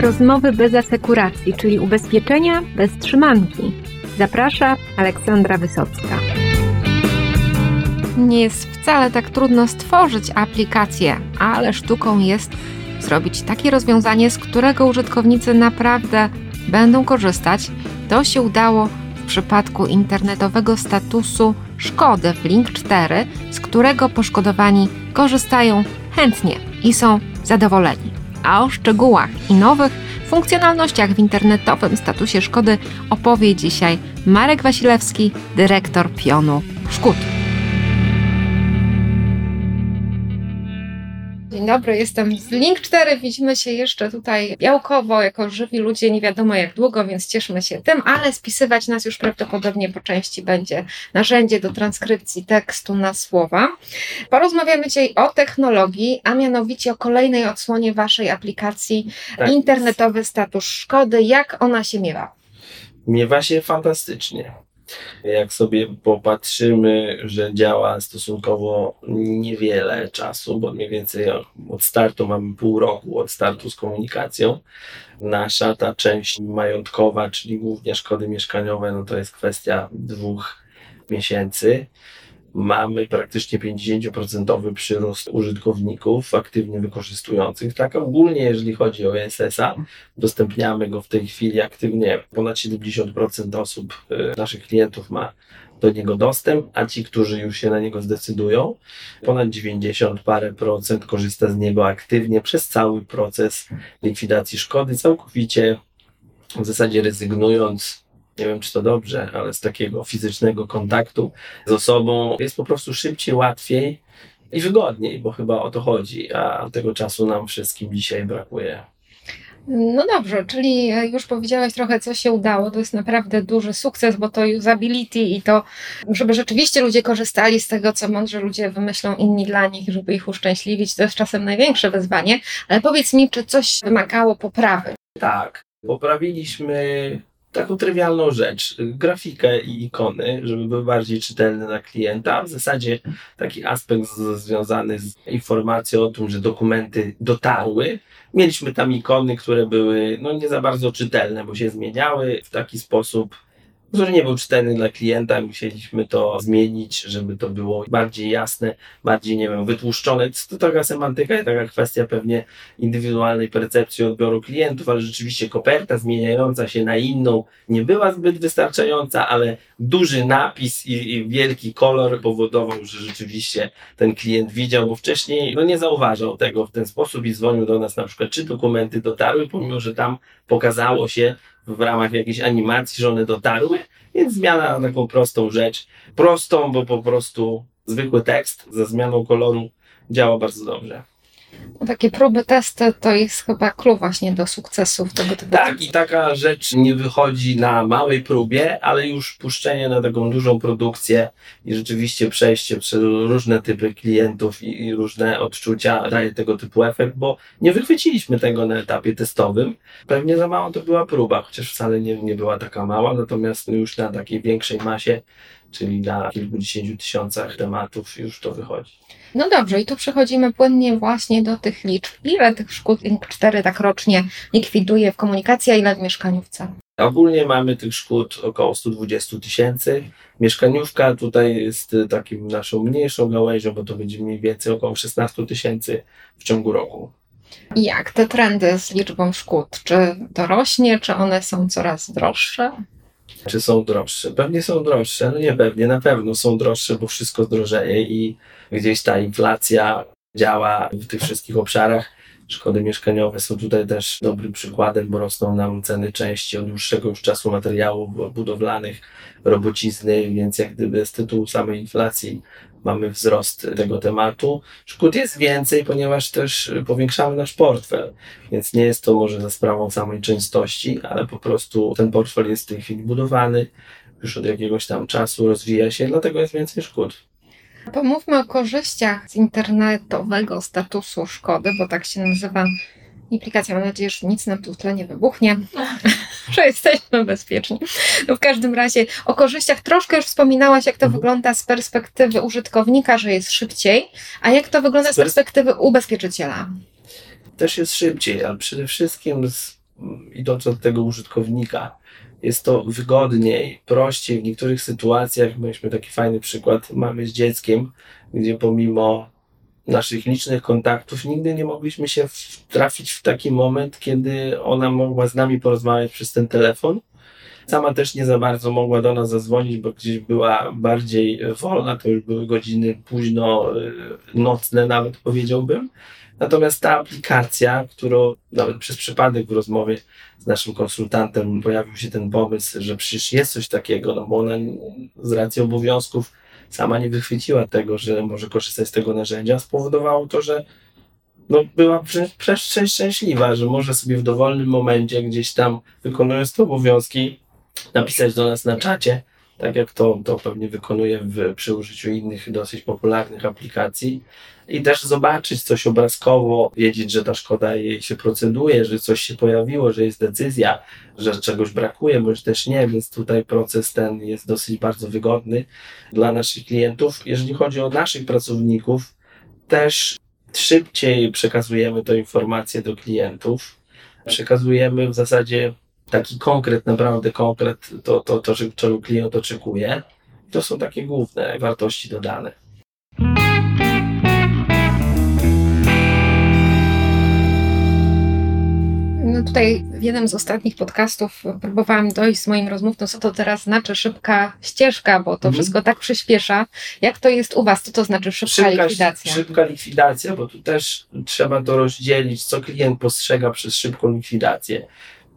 Rozmowy bez asekuracji, czyli ubezpieczenia bez trzymanki. Zaprasza Aleksandra Wysocka. Nie jest wcale tak trudno stworzyć aplikację, ale sztuką jest zrobić takie rozwiązanie, z którego użytkownicy naprawdę będą korzystać. To się udało w przypadku internetowego statusu Szkody w Link 4, z którego poszkodowani korzystają chętnie i są zadowoleni. A o szczegółach i nowych funkcjonalnościach w internetowym statusie Szkody opowie dzisiaj Marek Wasilewski, dyrektor pionu Szkód. Dzień dobry, jestem z Link 4. Widzimy się jeszcze tutaj białkowo, jako żywi ludzie, nie wiadomo jak długo, więc cieszmy się tym, ale spisywać nas już prawdopodobnie po części będzie narzędzie do transkrypcji tekstu na słowa. Porozmawiamy dzisiaj o technologii, a mianowicie o kolejnej odsłonie Waszej aplikacji Tak. internetowy status szkody. Jak ona się miewa? Miewa się fantastycznie. Jak sobie popatrzymy, że działa stosunkowo niewiele czasu, bo mniej więcej od startu mamy pół roku od startu z komunikacją. Nasza ta część majątkowa, czyli głównie szkody mieszkaniowe, no to jest kwestia dwóch miesięcy. Mamy praktycznie 50% przyrost użytkowników aktywnie wykorzystujących. Tak ogólnie, jeżeli chodzi o ESS-a, udostępniamy go w tej chwili aktywnie. Ponad 70% osób, y, naszych klientów ma do niego dostęp, a ci, którzy już się na niego zdecydują, ponad 90 parę procent korzysta z niego aktywnie przez cały proces likwidacji szkody, całkowicie w zasadzie rezygnując nie wiem czy to dobrze, ale z takiego fizycznego kontaktu z osobą jest po prostu szybciej, łatwiej i wygodniej, bo chyba o to chodzi, a tego czasu nam wszystkim dzisiaj brakuje. No dobrze, czyli już powiedziałeś trochę, co się udało. To jest naprawdę duży sukces, bo to usability i to, żeby rzeczywiście ludzie korzystali z tego, co mądrzy ludzie wymyślą inni dla nich, żeby ich uszczęśliwić, to jest czasem największe wyzwanie. Ale powiedz mi, czy coś wymagało poprawy? Tak, poprawiliśmy taką trywialną rzecz, grafikę i ikony, żeby były bardziej czytelne dla klienta. W zasadzie taki aspekt z, związany z informacją o tym, że dokumenty dotarły. Mieliśmy tam ikony, które były no, nie za bardzo czytelne, bo się zmieniały w taki sposób, który nie był czytelny dla klienta. Musieliśmy to zmienić, żeby to było bardziej jasne, bardziej, nie wiem, wytłuszczone. To taka semantyka i taka kwestia pewnie indywidualnej percepcji odbioru klientów, ale rzeczywiście koperta zmieniająca się na inną nie była zbyt wystarczająca, ale duży napis i, i wielki kolor powodował, że rzeczywiście ten klient widział, bo wcześniej no, nie zauważał tego w ten sposób i dzwonił do nas na przykład, czy dokumenty dotarły, pomimo, że tam pokazało się w ramach jakiejś animacji, że one dotarły, więc zmiana na taką prostą rzecz. Prostą, bo po prostu zwykły tekst ze zmianą koloru działa bardzo dobrze. No, takie próby, testy to jest chyba klucz właśnie do sukcesów tego typu. Tak, i taka rzecz nie wychodzi na małej próbie, ale już puszczenie na taką dużą produkcję i rzeczywiście przejście przez różne typy klientów i, i różne odczucia daje tego typu efekt, bo nie wychwyciliśmy tego na etapie testowym. Pewnie za mało to była próba, chociaż wcale nie, nie była taka mała, natomiast już na takiej większej masie, czyli na kilkudziesięciu tysiącach tematów już to wychodzi. No dobrze, i tu przechodzimy płynnie właśnie do tych liczb. Ile tych szkód Link 4 tak rocznie likwiduje w komunikacji, a ile w mieszkaniówce? Ogólnie mamy tych szkód około 120 tysięcy. Mieszkaniówka tutaj jest y, takim naszą mniejszą gałęzią, bo to będzie mniej więcej około 16 tysięcy w ciągu roku. Jak te trendy z liczbą szkód? Czy to rośnie, czy one są coraz droższe? Czy są droższe? Pewnie są droższe, no nie pewnie, na pewno są droższe, bo wszystko zdrożeje i gdzieś ta inflacja działa w tych wszystkich obszarach. Szkody mieszkaniowe są tutaj też dobrym przykładem, bo rosną nam ceny części od dłuższego już czasu materiałów budowlanych, robocizny, więc jak gdyby z tytułu samej inflacji mamy wzrost tego tematu. Szkód jest więcej, ponieważ też powiększamy nasz portfel, więc nie jest to może za sprawą samej częstości, ale po prostu ten portfel jest w tej chwili budowany, już od jakiegoś tam czasu rozwija się, dlatego jest więcej szkód. Pomówmy o korzyściach z internetowego statusu szkody, bo tak się nazywa aplikacja. Mam nadzieję, że nic nam tu w tle nie wybuchnie, że jesteśmy bezpieczni. No w każdym razie o korzyściach troszkę już wspominałaś, jak to Mhm. wygląda z perspektywy użytkownika, że jest szybciej, a jak to wygląda z Z pers- perspektywy ubezpieczyciela. Też jest szybciej, ale przede wszystkim z idąc od tego użytkownika, jest to wygodniej, prościej. W niektórych sytuacjach, mieliśmy taki fajny przykład, mamy z dzieckiem, gdzie pomimo naszych licznych kontaktów nigdy nie mogliśmy się trafić w taki moment, kiedy ona mogła z nami porozmawiać przez ten telefon. Sama też nie za bardzo mogła do nas zadzwonić, bo gdzieś była bardziej wolna, to już były godziny późno y, nocne nawet powiedziałbym. Natomiast ta aplikacja, którą nawet przez przypadek w rozmowie z naszym konsultantem pojawił się ten pomysł, że przecież jest coś takiego, no bo ona z racji obowiązków sama nie wychwyciła tego, że może korzystać z tego narzędzia, spowodowało to, że no, była przeszczęśliwa, że może sobie w dowolnym momencie gdzieś tam wykonując te obowiązki napisać do nas na czacie, tak jak to, to pewnie wykonuje w, przy użyciu innych dosyć popularnych aplikacji i też zobaczyć coś obrazkowo, wiedzieć, że ta szkoda jej się proceduje, że coś się pojawiło, że jest decyzja, że czegoś brakuje, bądź też nie, więc tutaj proces ten jest dosyć bardzo wygodny dla naszych klientów. Jeżeli chodzi o naszych pracowników, też szybciej przekazujemy tę informację do klientów. Przekazujemy w zasadzie taki konkret, naprawdę konkret, to, to, to czego klient oczekuje. To są takie główne wartości dodane. No tutaj w jednym z ostatnich podcastów próbowałam dojść z moim rozmówcą, co to teraz znaczy szybka ścieżka, bo to mhm. wszystko tak przyspiesza. Jak to jest u Was? Co to znaczy szybka, szybka likwidacja? Szybka likwidacja, bo tu też trzeba to rozdzielić, co klient postrzega przez szybką likwidację.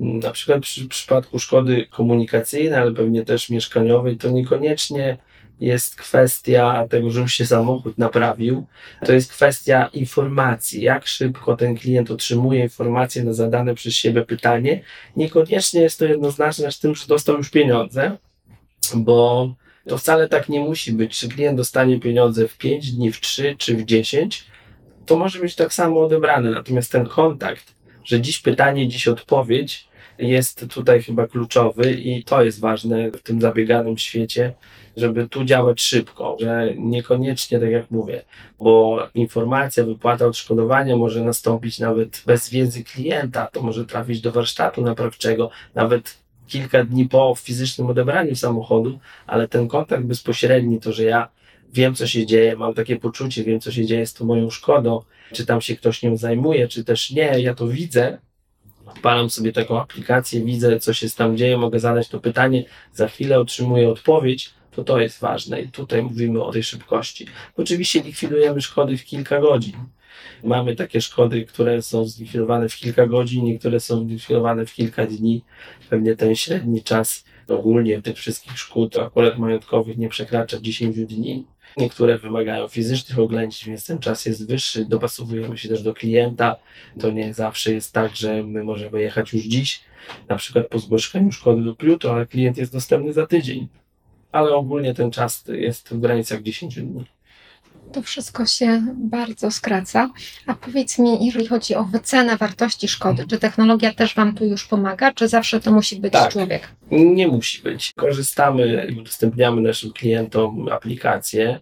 Na przykład przy przypadku szkody komunikacyjnej, ale pewnie też mieszkaniowej, to niekoniecznie jest kwestia tego, że już się samochód naprawił. To jest kwestia informacji, jak szybko ten klient otrzymuje informację na zadane przez siebie pytanie. Niekoniecznie jest to jednoznaczne z tym, że dostał już pieniądze, bo to wcale tak nie musi być. Czy klient dostanie pieniądze w 5 dni, w 3 czy w 10, to może być tak samo odebrane. Natomiast ten kontakt, że dziś pytanie, dziś odpowiedź, jest tutaj chyba kluczowy i to jest ważne w tym zabieganym świecie, żeby tu działać szybko, że niekoniecznie, tak jak mówię, bo informacja, wypłata odszkodowania może nastąpić nawet bez wiedzy klienta, to może trafić do warsztatu naprawczego, nawet kilka dni po fizycznym odebraniu samochodu, ale ten kontakt bezpośredni, to że ja wiem, co się dzieje, mam takie poczucie, wiem, co się dzieje z tą moją szkodą, czy tam się ktoś nią zajmuje, czy też nie, ja to widzę, odpalam sobie taką aplikację, widzę, co się tam dzieje, mogę zadać to pytanie, za chwilę otrzymuję odpowiedź, to to jest ważne i tutaj mówimy o tej szybkości. Oczywiście likwidujemy szkody w kilka godzin. Mamy takie szkody, które są zlikwidowane w kilka godzin, niektóre są zlikwidowane w kilka dni. Pewnie ten średni czas ogólnie tych wszystkich szkód akurat majątkowych nie przekracza 10 dni. Niektóre wymagają fizycznych oględzin, więc ten czas jest wyższy. Dopasowujemy się też do klienta. To nie zawsze jest tak, że my możemy jechać już dziś, na przykład po zgłoszeniu szkody lub jutro, ale klient jest dostępny za tydzień. Ale ogólnie ten czas jest w granicach 10 dni. To wszystko się bardzo skraca. A powiedz mi, jeżeli chodzi o wycenę wartości szkody, czy technologia też Wam tu już pomaga, czy zawsze to musi być tak, człowiek? Nie musi być. Korzystamy i udostępniamy naszym klientom aplikacje,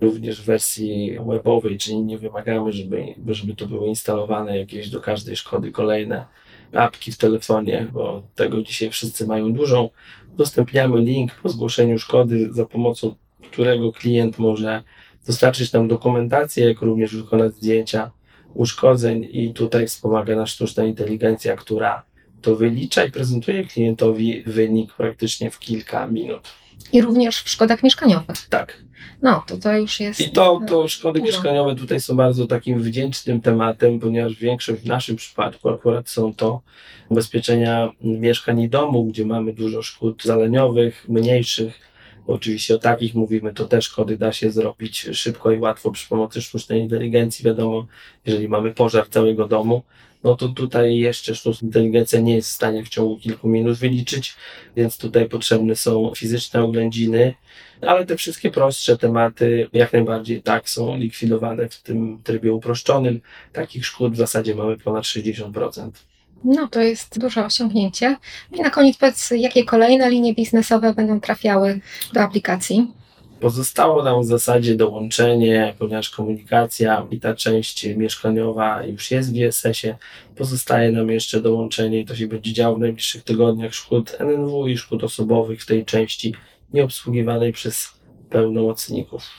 również w wersji webowej, czyli nie wymagamy, żeby, żeby to były instalowane jakieś do każdej szkody kolejne apki w telefonie, bo tego dzisiaj wszyscy mają dużą. Udostępniamy link po zgłoszeniu szkody, za pomocą którego klient może dostarczyć nam dokumentację, jak również wykonać zdjęcia uszkodzeń i tutaj wspomaga nas sztuczna inteligencja, która to wylicza i prezentuje klientowi wynik praktycznie w kilka minut. I również w szkodach mieszkaniowych. Tak. No, to to już jest. I to, to szkody mieszkaniowe tutaj są bardzo takim wdzięcznym tematem, ponieważ większość w naszym przypadku akurat są to ubezpieczenia mieszkań i domu, gdzie mamy dużo szkód zaleniowych, mniejszych, Oczywiście o takich mówimy, to też kody da się zrobić szybko i łatwo przy pomocy sztucznej inteligencji. Wiadomo, jeżeli mamy pożar całego domu, no to tutaj jeszcze sztuczna inteligencja nie jest w stanie w ciągu kilku minut wyliczyć, więc tutaj potrzebne są fizyczne oględziny, ale te wszystkie prostsze tematy jak najbardziej tak są likwidowane w tym trybie uproszczonym. Takich szkód w zasadzie mamy ponad 60%. No, to jest duże osiągnięcie. I na koniec powiedz, jakie kolejne linie biznesowe będą trafiały do aplikacji? Pozostało nam w zasadzie dołączenie, ponieważ komunikacja i ta część mieszkaniowa już jest w GSS-ie. Pozostaje nam jeszcze dołączenie i to się będzie działo w najbliższych tygodniach szkód NNW i szkód osobowych w tej części nieobsługiwanej przez pełnomocników.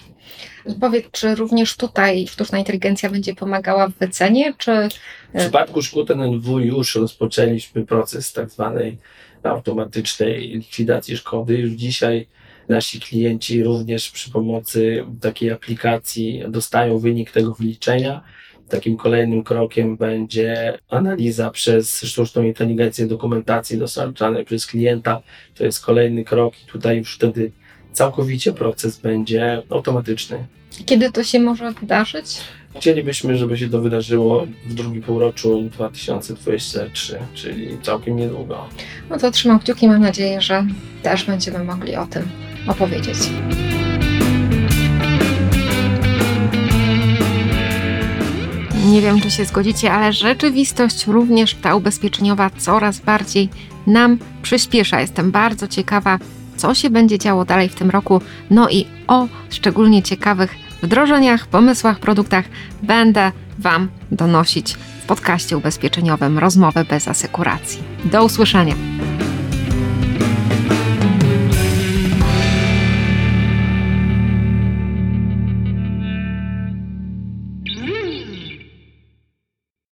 Powiedz, czy również tutaj sztuczna inteligencja będzie pomagała w wycenie, czy W przypadku szkód NNW już rozpoczęliśmy proces tak zwanej automatycznej likwidacji szkody. Już dzisiaj nasi klienci również przy pomocy takiej aplikacji dostają wynik tego wyliczenia. Takim kolejnym krokiem będzie analiza przez sztuczną inteligencję dokumentacji dostarczanej przez klienta. To jest kolejny krok i tutaj już wtedy całkowicie proces będzie automatyczny. kiedy to się może wydarzyć? Chcielibyśmy, żeby się to wydarzyło w drugim półroczu 2023, czyli całkiem niedługo. No to trzymam kciuki, mam nadzieję, że też będziemy mogli o tym opowiedzieć. Nie wiem, czy się zgodzicie, ale rzeczywistość również ta ubezpieczeniowa coraz bardziej nam przyspiesza. Jestem bardzo ciekawa, co się będzie działo dalej w tym roku. No i o szczególnie ciekawych wdrożeniach, pomysłach, produktach będę Wam donosić w podcaście ubezpieczeniowym Rozmowy bez asekuracji. Do usłyszenia.